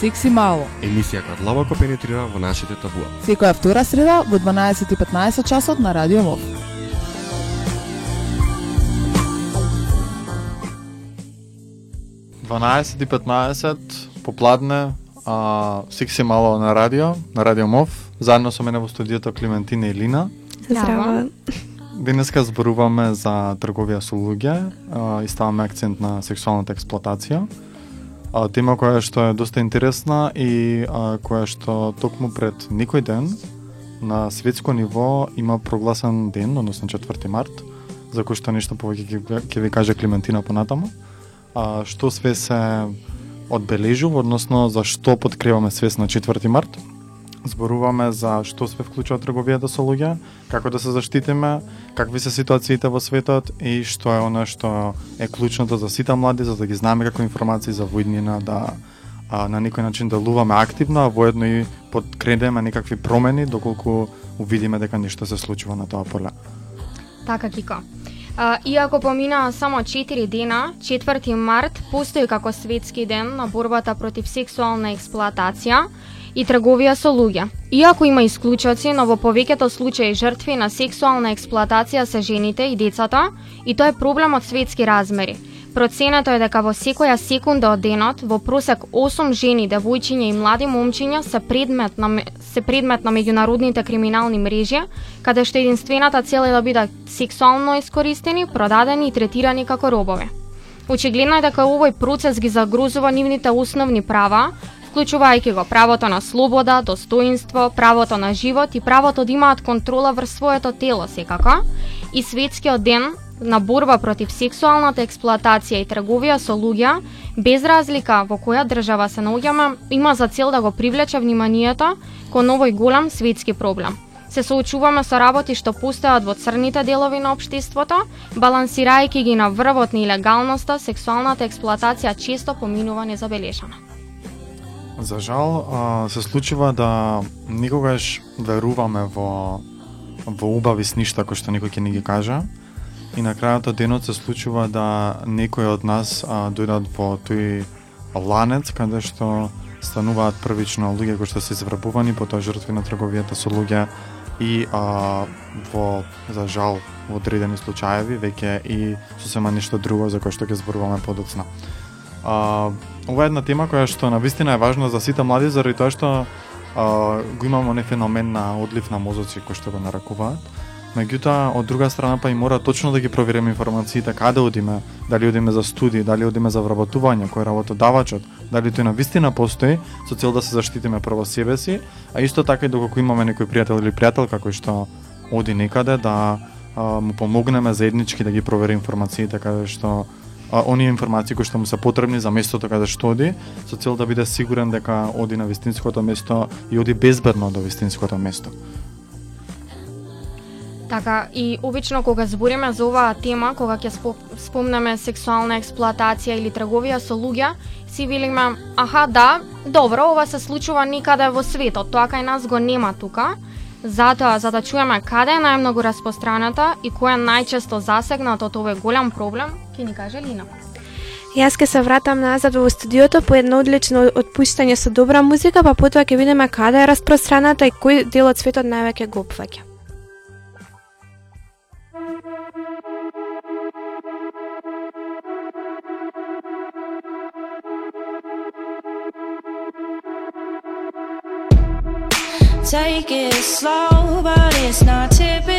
Секси мало. Емисија која длабоко пенетрира во нашите табуа. Секоја втора среда во 12:15 часот на Радио МОВ. И 15 попладне, а, секси мало на радио, на Радио МОВ. Заедно со мене во студиото Климентина и Лина. Здраво. Денеска зборуваме за трговија со луѓе а, и ставаме акцент на сексуалната експлоатација. А, тема која што е доста интересна и а, која што токму пред некој ден на светско ниво има прогласен ден, односно 4 март, за кој што нешто повеќе ќе, ви каже Климентина понатаму. А, што све се одбележува, односно за што подкриваме свес на 4 март. Зборуваме за што се вклучува трговијата со луѓе, како да се заштитиме, какви се ситуациите во светот и што е она што е клучното за сите млади, за да ги знаеме како информации за војнина, да а, на некој начин делуваме активно, а воедно и подкредеме некакви промени доколку увидиме дека нешто се случува на тоа поле. Така, Кико. А, иако поминаа само 4 дена, 4 март постои како светски ден на борбата против сексуална експлоатација и трговија со луѓе. Иако има исклучоци, но во повеќето случаи жртви на сексуална експлоатација се жените и децата, и тоа е проблем од светски размери. Проценето е дека во секоја секунда од денот во просек 8 жени, девојчиња и млади момчиња се предмет на се предмет на меѓународните криминални мрежи, каде што единствената цел е да бидат сексуално искористени, продадени и третирани како робове. Очигледно е дека овој процес ги загрозува нивните основни права, вклучувајќи го правото на слобода, достоинство, правото на живот и правото да имаат контрола врз своето тело секако, и светскиот ден на борба против сексуалната експлоатација и трговија со луѓе, без разлика во која држава се наоѓаме, има за цел да го привлече вниманието кон овој голем светски проблем. Се соочуваме со работи што постојат во црните делови на општеството, балансирајќи ги на врвот на илегалноста, сексуалната експлоатација често поминува незабележана. За жал, се случува да никогаш веруваме во во убави сништа кој што некој ќе ни ги кажа и на крајот од денот се случува да некој од нас а, дојдат во тој ланец каде што стануваат првично луѓе кои што се изврбувани, потоа жртви на трговијата со луѓе и а, во за жал во одредени случаеви веќе и сосема нешто друго за кое што ќе зборуваме подоцна. А, ова е една тема која што на вистина е важна за сите млади заради тоа што а, го имаме оне феномен на одлив на мозоци кој што го наракуваат. Меѓутоа, од друга страна па и мора точно да ги провериме информациите каде одиме, дали одиме за студии, дали одиме за вработување, кој е работодавачот, дали тој на вистина постои со цел да се заштитиме прво себе си, а исто така и доколку имаме некој пријател или пријателка кој што оди некаде да а, му помогнеме заеднички да ги провери информациите каде што а, оние информации кои што му се потребни за местото каде што оди, со цел да биде сигурен дека оди на вистинското место и оди безбедно до вистинското место. Така, и обично кога збориме за оваа тема, кога ќе спомнеме сексуална експлоатација или трговија со луѓе, си велиме, аха, да, добро, ова се случува никаде во светот, тоа кај нас го нема тука. Затоа, за да чуеме каде е најмногу распространата и кој е најчесто засегнат од овој голем проблем, ќе ни каже Лина. Јас ќе се вратам назад во студиото по едно одлично отпуштање со добра музика, па потоа ќе видиме каде е распространата и кој дел од светот највеќе го опфаќа. Take it slow, but it's not typical.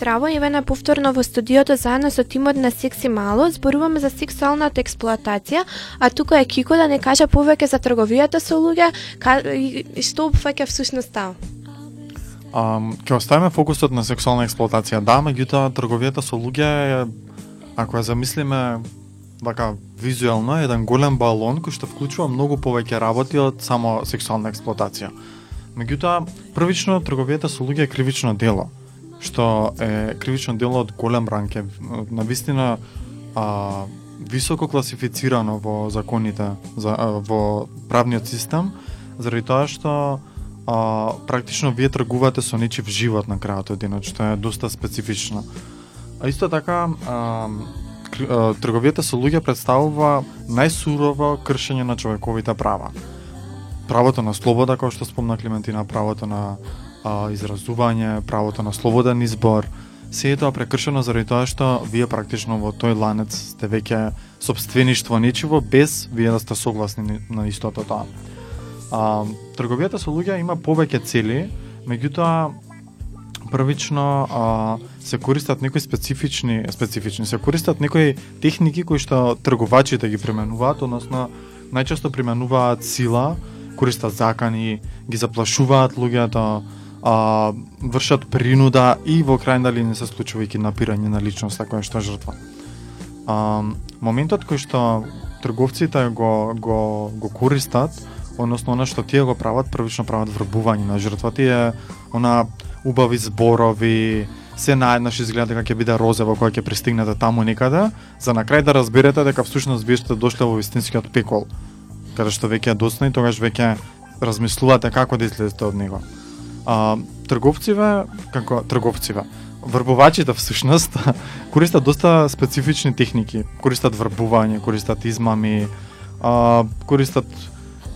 Здраво, еве повторно во студиото заедно со тимот на Секси Мало, зборуваме за сексуалната експлоатација, а тука е Кико да не каже повеќе за трговијата со луѓе, ка, и, што опфаќа всушност таа. Um, ке оставиме фокусот на сексуална експлоатација, да, меѓутоа трговијата со луѓе е, ако ја замислиме вака визуелно, е еден голем балон кој што вклучува многу повеќе работи од само сексуална експлоатација. Меѓутоа, првично трговијата со луѓе е кривично дело, што е кривично дело од голем ранг, е на вистина а, високо класифицирано во законите за а, во правниот систем, заради тоа што а, практично вие тргувате со нечив живот на крајот од денот, што е доста специфично. А исто така, а, трговијата со луѓе представува најсурово кршење на човековите права. Правото на слобода, како што спомна Клементина, правото на а, изразување, правото на слободен избор, се е тоа прекршено заради тоа што вие практично во тој ланец сте веќе собствеништво нечиво без вие да сте согласни на истото тоа. А, трговијата со луѓе има повеќе цели, меѓутоа првично а, се користат некои специфични специфични се користат некои техники кои што трговачите ги применуваат, односно најчесто применуваат сила, користат закани, ги заплашуваат луѓето, а, вршат принуда и во крајна линија се случува и киднапирање на личноста која што е жртва. А, моментот кој што трговците го, го, го користат, односно она што тие го прават, првично прават врбување на жртва, тие она убави зборови, се наеднаш изгледа дека ќе биде розево кога ќе пристигнете таму некаде, за на крај да разберете дека всушност вие сте дошле во вистинскиот пекол, каде што веќе е доцна и тогаш веќе размислувате како да излезете од него. А, трговциве, како трговциве, врбувачите всушност користат доста специфични техники. Користат врбување, користат измами, а, користат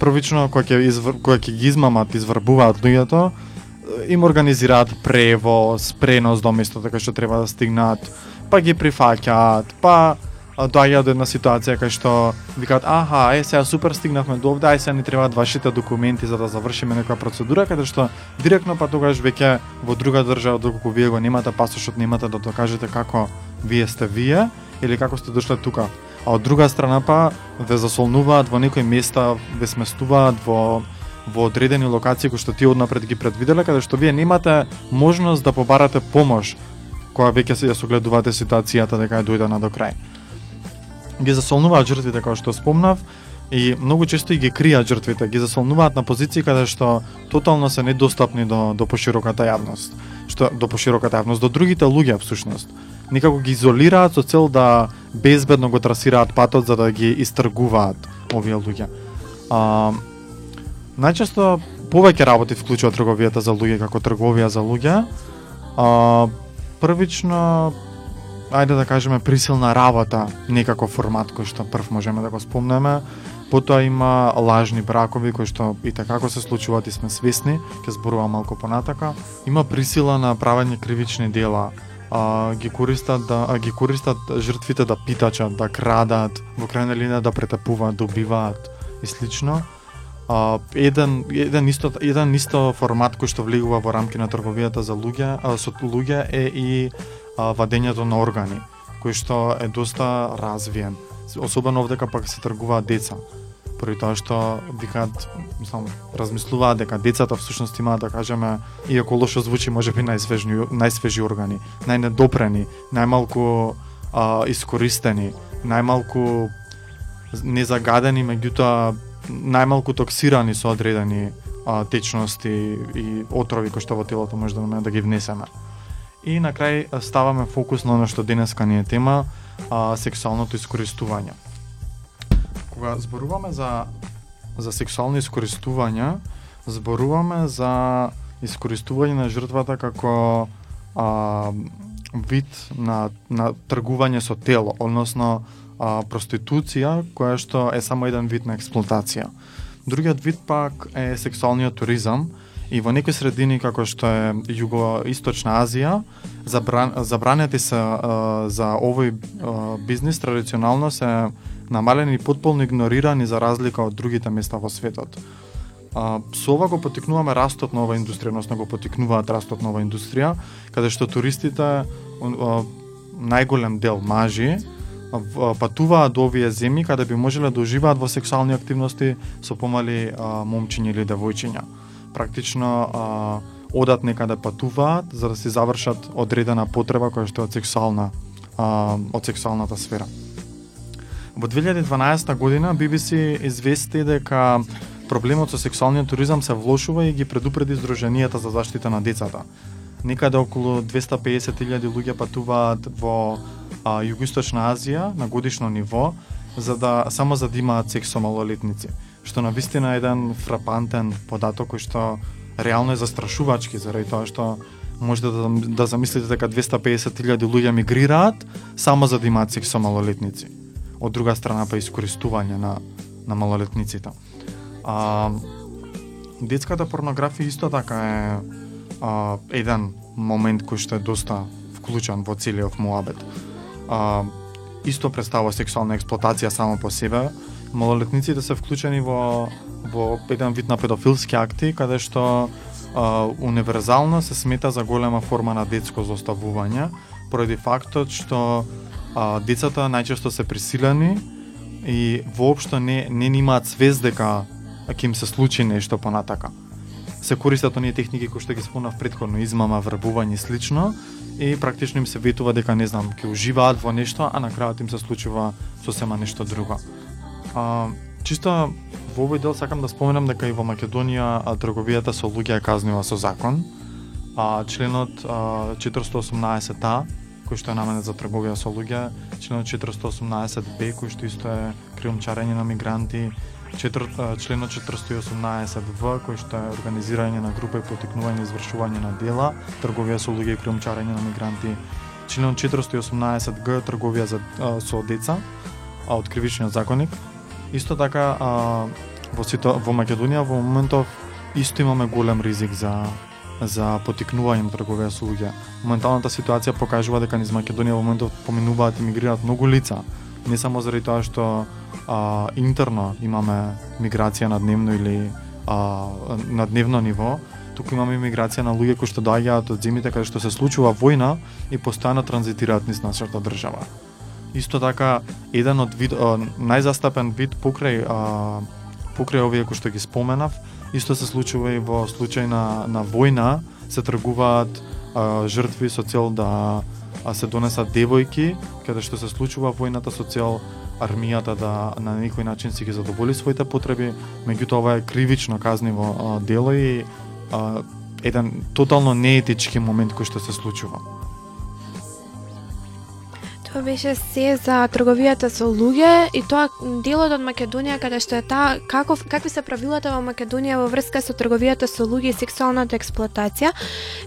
првично кога ќе извр... кога ќе ги измамат, изврбуваат луѓето, им организираат превоз, пренос до местото кај што треба да стигнат, па ги прифаќаат, па Доаѓа доаѓаат да, до една ситуација кај што викаат аха, е сега супер стигнавме до овде, ај сега ни требаат вашите документи за да завршиме некоја процедура, каде што директно па тогаш веќе во друга држава доколку вие го немате пасошот, немате да докажете како вие сте вие или како сте дошле тука. А од друга страна па ве засолнуваат во некои места, ве сместуваат во во одредени локации кои што ти однапред ги предвиделе, каде што вие немате можност да побарате помош која веќе се ја согледувате ситуацијата дека ја дојдена до крај. Ги засолнуваат жртвите како што спомнав и многу често и ги кријат жртвите, ги засолнуваат на позиции каде што тотално се недостапни до до пошироката јавност, што до пошироката јавност, до другите луѓе всушност. Некако ги изолираат со цел да безбедно го трасираат патот за да ги истргуваат овие луѓе. А, најчесто повеќе работи вклучува трговијата за луѓе како трговија за луѓе. А, првично ајде да кажеме присилна работа, некако формат кој што прв можеме да го спомнеме. Потоа има лажни бракови кои што и како се случуваат и сме свесни, ќе зборувам малку понатака. Има присила на правење кривични дела, а, ги користат да а, ги користат жртвите да питачат, да крадат, во крајна линија да претапуваат, добиваат, и слично. А, еден еден исто еден исто формат кој што влегува во рамки на трговијата за луѓе, а, со луѓе е и вадењето на органи, кој што е доста развиен. особено овдека пак се тргуваат деца. Поради тоа што викаат, мислам, размислуваат дека децата всушност имаат да кажеме, иако лошо звучи, можеби најсвежни најсвежи органи, најнедопрени, најмалку а, искористени, најмалку незагадени, меѓутоа најмалку токсирани со одредени а, течности и отрови кои што во телото може да, да ги внесеме. И на крај ставаме фокус на она што денеска ни е тема, а, сексуалното искористување. Кога зборуваме за за сексуално искористувања, зборуваме за искористување на жртвата како а, вид на, на тргување со тело, односно а, проституција, која што е само еден вид на експлуатација. Другиот вид пак е сексуалниот туризам и во некои средини како што е југоисточна Азија, забран, забранети се а, за овој а, бизнис традиционално се намалени и потполно игнорирани за разлика од другите места во светот. А, со ова го потикнуваме растот на оваа индустрија, односно го потикнуваат растот на оваа индустрија, каде што туристите, најголем дел мажи, патуваат до овие земји каде би можеле да уживаат во сексуални активности со помали а, момчиња или девојчиња. Практично а, одат некаде да патуваат за да се завршат одредена потреба која што е од сексуална а, од сексуалната сфера. Во 2012 година BBC извести дека проблемот со сексуалниот туризам се влошува и ги предупреди Сдруженијата за заштита на децата. Некаде околу 250.000 луѓе патуваат во а, Југоисточна Азија на годишно ниво за да само за да имаат секс со малолетници, што на вистина е еден фрапантен податок кој што реално е застрашувачки заради тоа што можете да, да замислите дека 250.000 луѓе мигрираат само за да имаат секс со малолетници. Од друга страна па искористување на на малолетниците. А, детската порнографија исто така е а, еден момент кој што е доста вклучен во целиот муабет а, исто представува сексуална експлоатација само по себе. Малолетниците да се вклучени во во еден вид на педофилски акти каде што а, универзално се смета за голема форма на детско зоставување поради фактот што а, децата најчесто се присилени и воопшто не не имаат свест дека ќе им се случи нешто понатака. Се користат оние техники кои што ги спомнав предходно, измама, врбување и слично, и практично им се ветува дека не знам ќе уживаат во нешто, а на крајот им се случува сосема нешто друго. А, чисто во овој дел сакам да споменам дека и во Македонија трговијата со луѓе е казнива со закон. А, членот а, 418а кој што е наменет за трговија со луѓе, членот 418б кој што исто е криумчарење на мигранти, четвр, членот 418в кој што е организирање на група и потикнување и извршување на дела, трговија со луѓе и криумчарење на мигранти, членот 418г трговија за, а, со деца, а од кривичниот законник. Исто така а, во сито, во Македонија во моментов исто имаме голем ризик за за потикнување на трговија со луѓе. Моменталната ситуација покажува дека низ Македонија во моментов поминуваат и мигрираат многу лица, не само заради тоа што а, интерно имаме миграција на дневно или а, на дневно ниво, туку имаме миграција на луѓе кои што доаѓаат од земјите каде што се случува војна и постојано транзитираат низ нашата држава. Исто така, еден од вид, а, најзастапен вид покрај а, покрај овие кои што ги споменав, исто се случува и во случај на, на војна, се тргуваат а, жртви со цел да а се донесат девојки, каде што се случува војната со цел армијата да на некој начин си ги задоволи своите потреби, меѓутоа ова е кривично казниво а, дело и а, еден тотално неетички момент кој што се случува. Тоа беше се за трговијата со луѓе и тоа делот од Македонија каде што е таа каков какви се правилата во Македонија во врска со трговијата со луѓе и сексуалната експлоатација.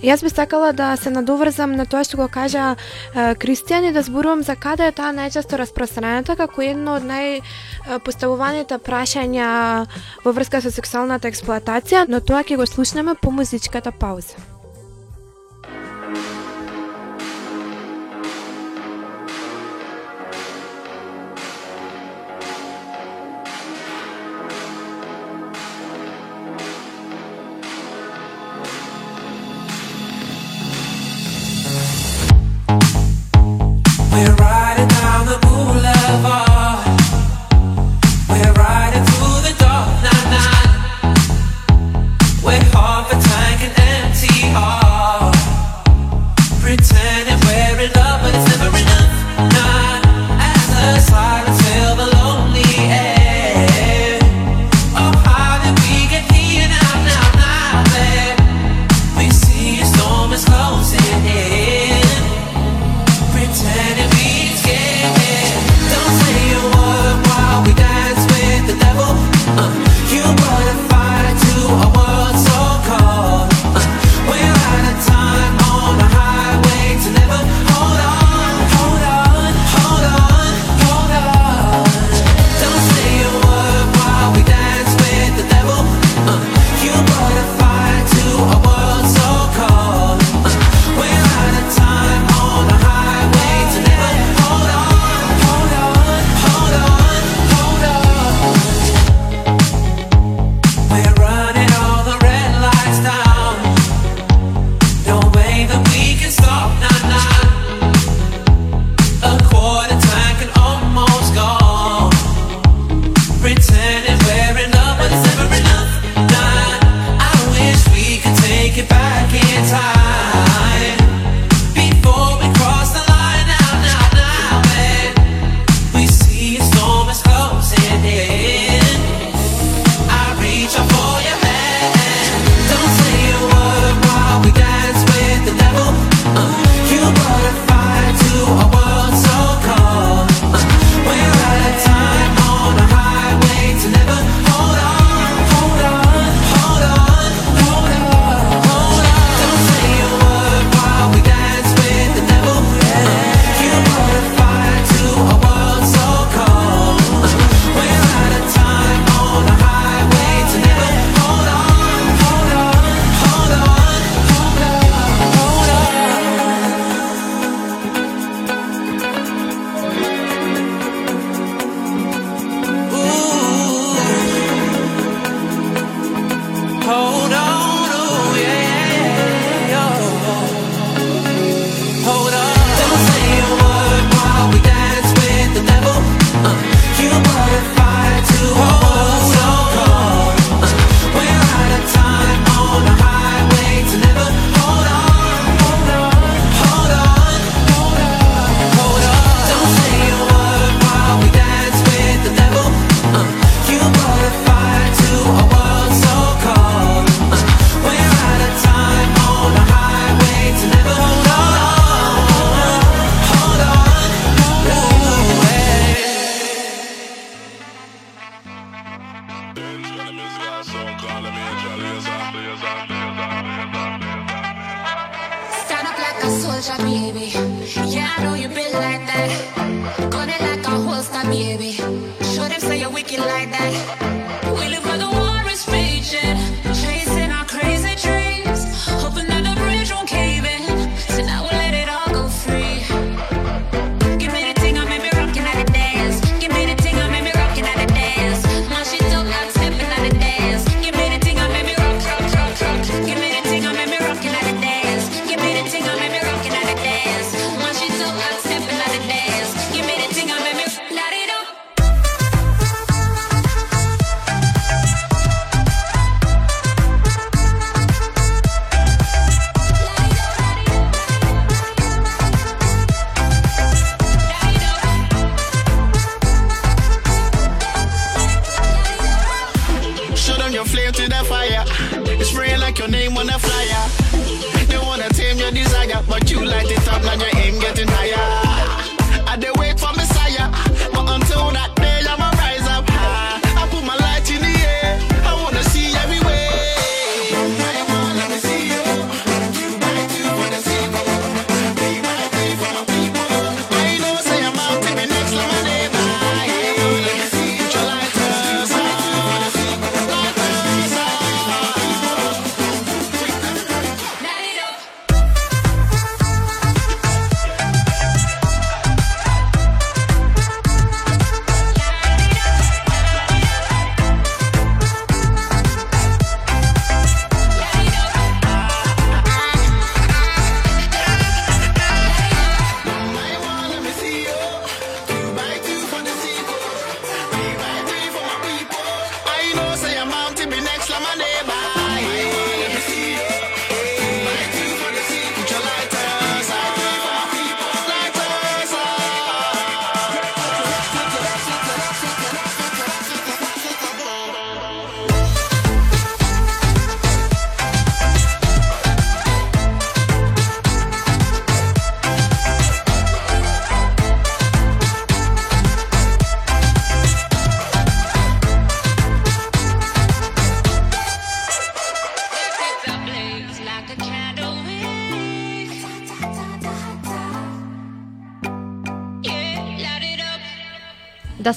Јас би сакала да се надоврзам на тоа што го кажа е, Кристијан и да зборувам за каде е таа најчесто распространета како едно од најпоставуваните прашања во врска со сексуалната експлоатација, но тоа ќе го слушнеме по музичката пауза.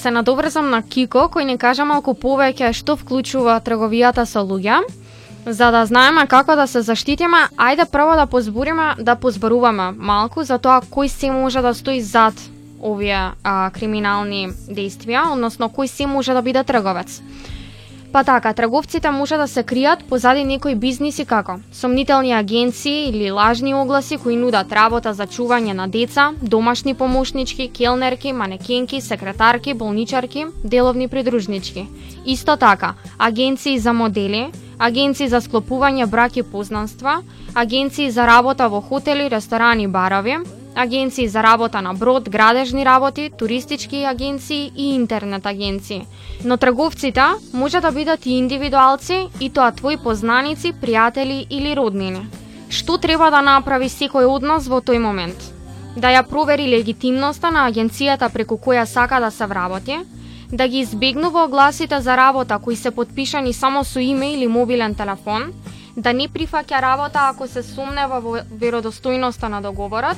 Се надобрзам на Кико, кој ни кажа малку повеќе што вклучува трговијата со луѓе. За да знаеме како да се заштитиме, ајде прво да позбориме, да позборуваме малку за тоа кој се може да стои зад овие а, криминални действија, односно кој се може да биде трговец. Па така, трговците може да се кријат позади некои бизниси како сомнителни агенции или лажни огласи кои нудат работа за чување на деца, домашни помошнички, келнерки, манекенки, секретарки, болничарки, деловни придружнички. Исто така, агенции за модели, агенции за склопување брак и познанства, агенции за работа во хотели, ресторани, барови, агенции за работа на брод, градежни работи, туристички агенции и интернет агенции. Но трговците може да бидат и индивидуалци, и тоа твои познаници, пријатели или роднини. Што треба да направи секој од нас во тој момент? Да ја провери легитимноста на агенцијата преку која сака да се вработи, да ги избегнува огласите за работа кои се подпишани само со име или мобилен телефон, да не прифаќа работа ако се сумнева во веродостојноста на договорот,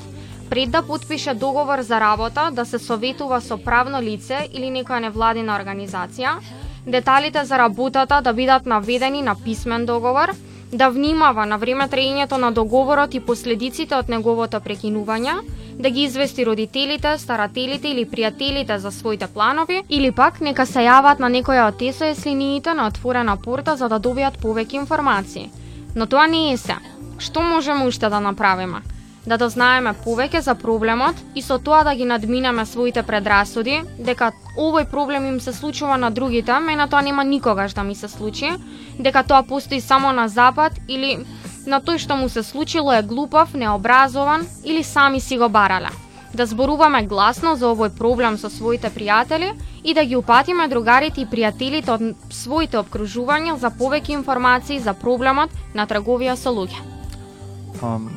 пред да потпише договор за работа, да се советува со правно лице или некоја невладина организација, деталите за работата да бидат наведени на писмен договор, да внимава на време траењето на договорот и последиците од неговото прекинување, да ги извести родителите, старателите или пријателите за своите планови, или пак нека се јават на некоја од ТСОС линиите на отворена порта за да добијат повеќе информации. Но тоа не е се. Што можеме уште да направиме? Да дознаеме повеќе за проблемот и со тоа да ги надминеме своите предрасуди, дека овој проблем им се случува на другите, мене тоа нема никогаш да ми се случи, дека тоа постои само на запад или на тој што му се случило е глупав, необразован или сами си го барале. Да зборуваме гласно за овој проблем со своите пријатели и да ги упатиме другарите и пријателите од своите обкружувања за повеќе информации за проблемот на трговија со луѓе.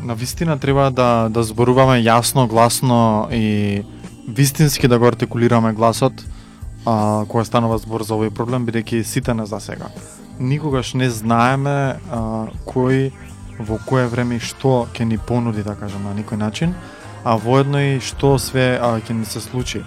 На вистина треба да да зборуваме јасно, гласно и вистински да го артикулираме гласот а, кога станува збор за овој проблем, бидејќи сите не за сега. Никогаш не знаеме а, кој во кое време и што ќе ни понуди, да кажам, на некој начин, а воедно и што све а, ќе ни се случи.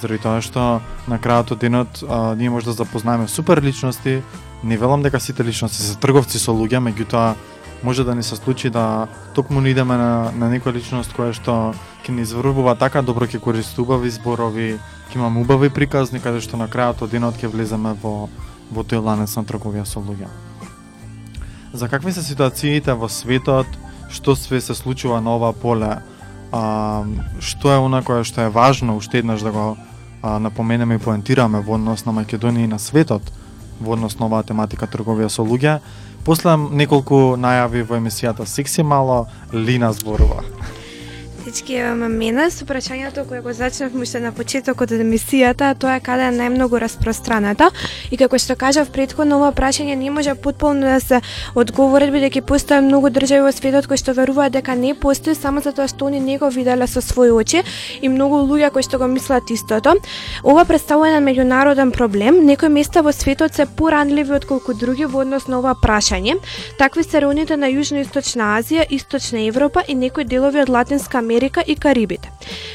заради тоа што на крајот од денот а, ние може да запознаеме супер личности, не велам дека сите личности се трговци со луѓе, меѓутоа може да ни се случи да токму не идеме на, на некоја личност која што ќе ни изврбува така добро, ќе користи убави зборови, ќе имаме убави приказни, каде што на крајот од денот ќе влеземе во, во тој ланец на трговија со луѓе. За какви се ситуациите во светот, што све се случува на ова поле, а, што е она кое што е важно уште еднаш да го а, напоменеме и поентираме во однос на Македонија и на светот, во однос на оваа тематика трговија со луѓе. После неколку најави во емисијата Секси мало, Лина зборува. Всички имаме мене со прашањето кое го зачнавме уште на почетокот од емисијата, тоа е каде е најмногу распространето. И како што кажав предходно, ова прашање не може потполно да се одговори бидејќи постои многу држави во светот кои што веруваат дека не постои само затоа што они не го виделе со своји очи и многу луѓе кои што го мислат истото. Ова представува еден меѓународен проблем. Некои места во светот се поранливи отколку други во однос на ова прашање. Такви се районите на јужноисточна Азија, Источна Европа и некои делови од Латинска Америка Америка и Карибите.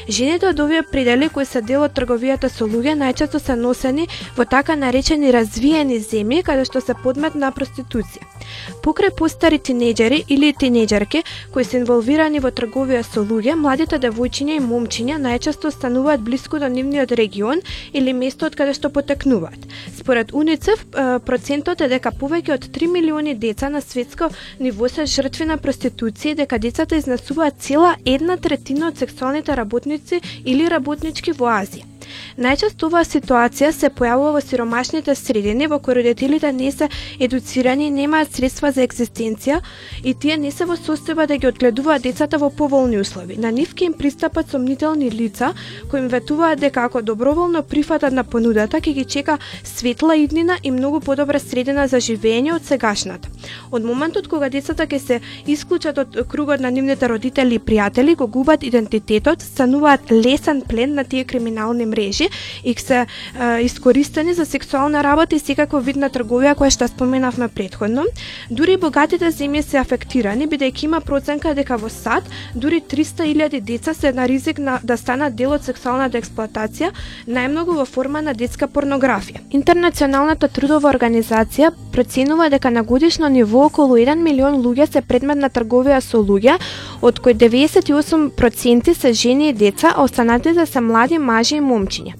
Жените од овие предели кои се дел од трговијата со луѓе најчесто се носени во така наречени развиени земји каде што се подмет на проституција. Покрај постари тинеџери или тинеџерки кои се инволвирани во трговија со луѓе, младите девојчиња и момчиња најчесто стануваат блиску до нивниот регион или место од каде што потекнуваат. Според УНИЦЕФ, процентот е дека повеќе од 3 милиони деца на светско ниво се жртви на проституција и дека децата изнесуваат цела една третина од сексуалните работници или работнички во Азија. Најчесто оваа ситуација се појавува во сиромашните средини во кои родителите не се едуцирани и немаат средства за екзистенција и тие не се во состојба да ги одгледуваат децата во поволни услови. На нив им пристапат сомнителни лица кои им ветуваат дека ако доброволно прифатат на понудата ќе ги чека светла иднина и многу подобра средина за живење од сегашната. Од моментот кога децата ќе се исклучат од кругот на нивните родители и пријатели, го губат идентитетот, стануваат лесен плен на тие криминални мрежи и се е, искористени за сексуална работа и секаков вид на трговија која што споменавме предходно. Дури богатите земји се афектирани бидејќи има проценка дека во САД дури 300.000 деца се на ризик на да станат дел од сексуалната експлоатација, најмногу во форма на детска порнографија. Интернационалната трудова организација проценува дека на годишно ниво околу 1 милион луѓе се предмет на трговија со луѓе, од кои 98% се жени и деца, а останатите се млади мажи и момчиња.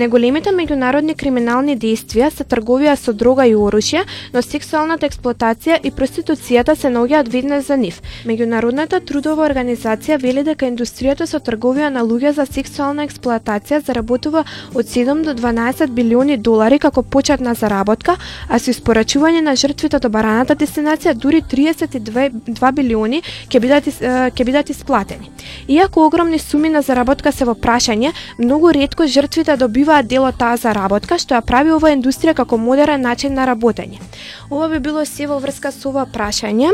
Неголемите меѓународни криминални действија се трговија со дрога и оружје, но сексуалната експлоатација и проституцијата се наоѓаат веднаш за нив. Меѓународната трудова организација вели дека индустријата со трговија на луѓе за сексуална експлоатација заработува од 7 до 12 билиони долари како почетна заработка, а со испорачување на жртвите до бараната дестинација дури 32 билиони ќе бидат ќе бидат исплатени. Иако огромни суми на заработка се во прашање, многу ретко жртвите добиваат дел од таа заработка, што ја прави оваа индустрија како модерен начин на работење. Ова би било се во врска со ова прашање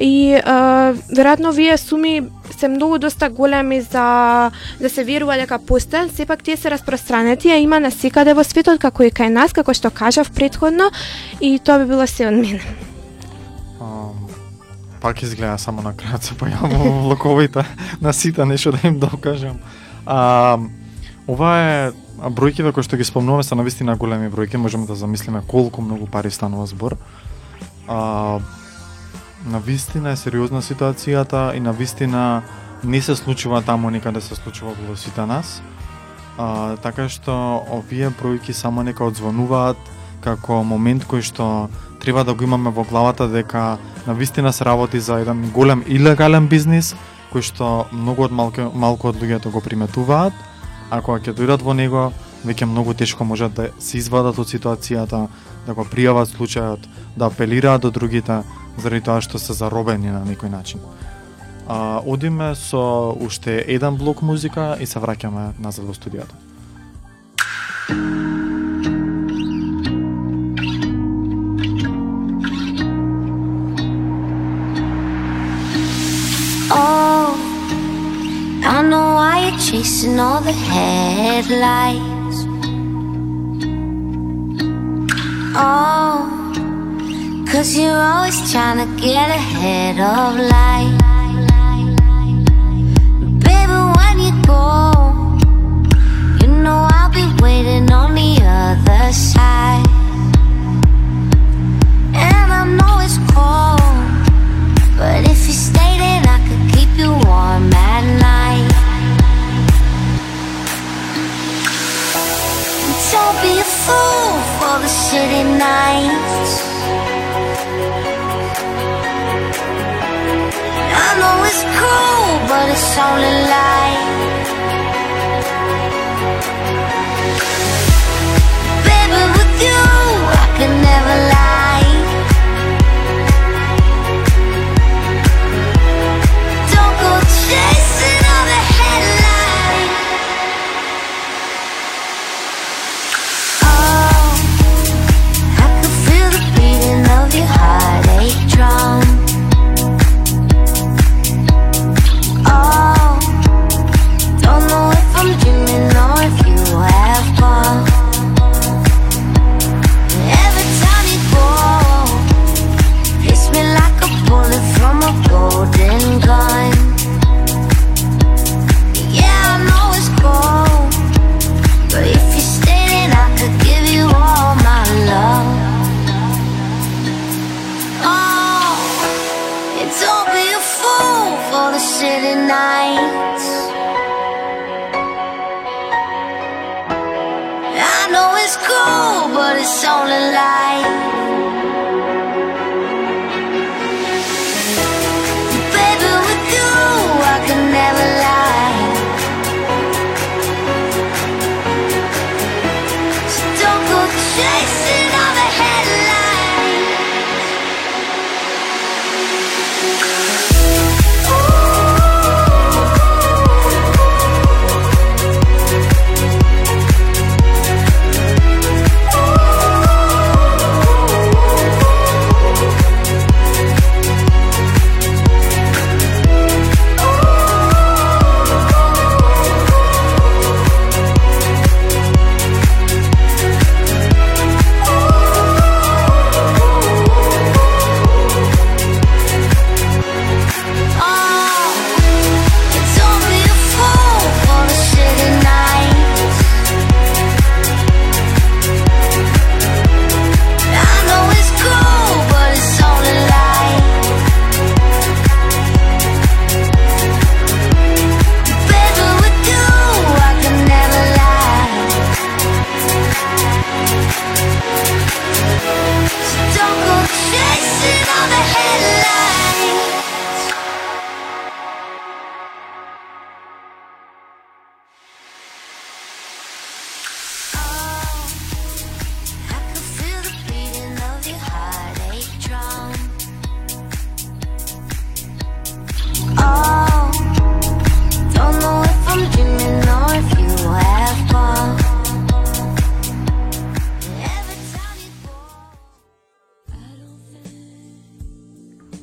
и е, веројатно вие суми се многу доста големи за да се верува дека постојат, сепак тие се распространети, а има на секаде во светот како и кај нас, како што кажав предходно, и тоа би било се од мене. пак изгледа само на крајот се појавува во влоковите на сите нешто да им докажам. А, ова е бројките кои што ги спомнуваме се навистина големи бројки, можеме да замислиме колку многу пари станува збор. А, на вистина е сериозна ситуацијата и на вистина не се случува таму никаде се случува во сите нас. А, така што овие бројки само нека одзвонуваат како момент кој што треба да го имаме во главата дека на вистина се работи за еден голем илегален бизнис кој што многу од малко, малку од луѓето го приметуваат, а кога ќе дојдат во него, веќе многу тешко можат да се извадат од ситуацијата, да го пријават случајот, да апелираат до другите, заради тоа што се заробени на некој начин. А, одиме со уште еден блок музика и се враќаме назад во студиото. you I know why you're chasing all the headlights. Oh. Cause you're always trying to get ahead of life. Baby, when you go, you know I'll be waiting on the other side. And I know it's cold, but if you stay, then I could keep you warm at night. Don't be a fool for the nights. I know it's cool, but it's only light.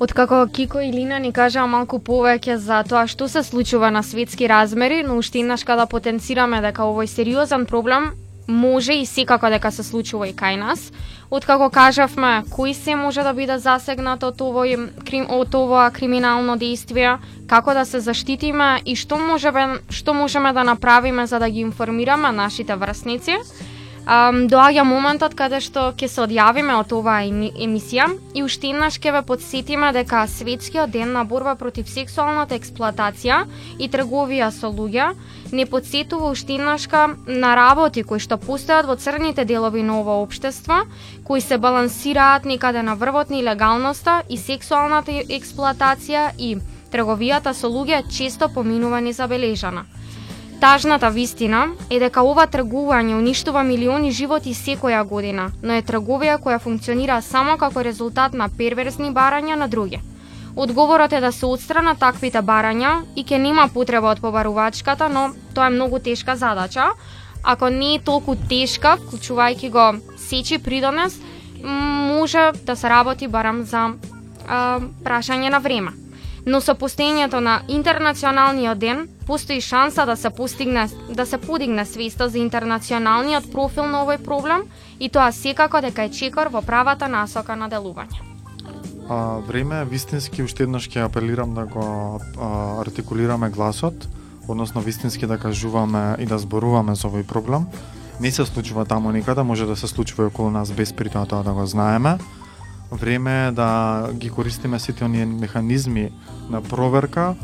Откако Кико и Лина ни кажаа малку повеќе за тоа што се случува на светски размери, но уште еднаш када потенцираме дека овој сериозен проблем може и секако дека се случува и кај нас. Откако кажавме кои се може да биде засегнат од овој крим, од ова криминално действие, како да се заштитиме и што можеме што можеме да направиме за да ги информираме нашите врсници. Um, доаѓа моментот каде што ќе се одјавиме од оваа емисија и уште еднаш ќе ве подсетиме дека Светскиот ден на борба против сексуалната експлоатација и трговија со луѓе не подсетува уште еднашка на работи кои што постојат во црните делови на ова општество, кои се балансираат некаде на врвот на легалноста и сексуалната експлоатација и трговијата со луѓе често поминува незабележана. Тажната вистина е дека ова тргување уништува милиони животи секоја година, но е трговија која функционира само како резултат на перверзни барања на други. Одговорот е да се отстранат таквите барања и ке нема потреба од побарувачката, но тоа е многу тешка задача. Ако не е толку тешка, вклучувајќи го сечи придонес, може да се работи барам за а, прашање на време. Но со постоењето на интернационалниот ден постои шанса да се постигне да се подигне свеста за интернационалниот профил на овој проблем и тоа секако дека е чекор во правата насока на делување. А, време е вистински уште еднаш ќе апелирам да го а, артикулираме гласот, односно вистински да кажуваме и да зборуваме за овој проблем. не се случува таму никаде, може да се случува и околу нас без при тоа тоа да го знаеме. Време е да ги користиме сите оние механизми на проверка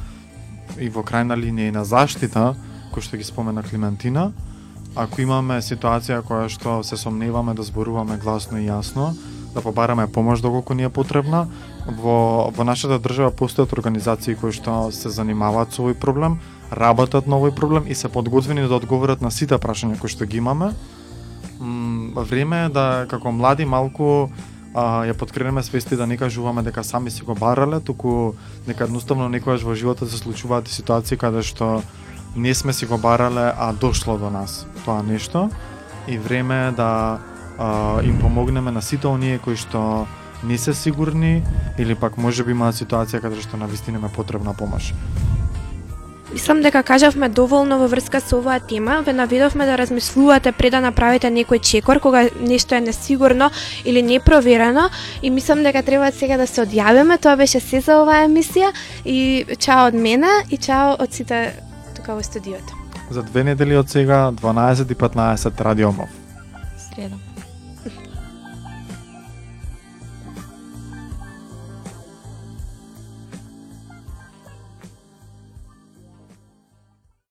и во крајна линија и на заштита, кој што ги спомена Климентина. Ако имаме ситуација која што се сомневаме да зборуваме гласно и јасно, да побараме помош доколку ни е потребна. Во, во нашата држава постојат организации кои што се занимаваат со овој проблем, работат на овој проблем и се подготвени да одговорат на сите прашања кои што ги имаме. М, време е да како млади малку а, ја подкренеме свести да не кажуваме дека сами си го барале, туку дека едноставно некојаш во животот се случуваат ситуации каде што не сме си го барале, а дошло до нас тоа нешто. И време е да а, им помогнеме на сите оние кои што не се сигурни или пак може би имаат ситуација каде што на вистина им е потребна помош. Мислам дека кажавме доволно во врска со оваа тема, ве наведовме да размислувате пред да направите некој чекор кога нешто е несигурно или непроверено и мислам дека треба сега да се одјавиме. Тоа беше се за оваа емисија и чао од мене и чао од сите тука во студиото. За две недели од сега 12 и 15 Радио Мов. Среда.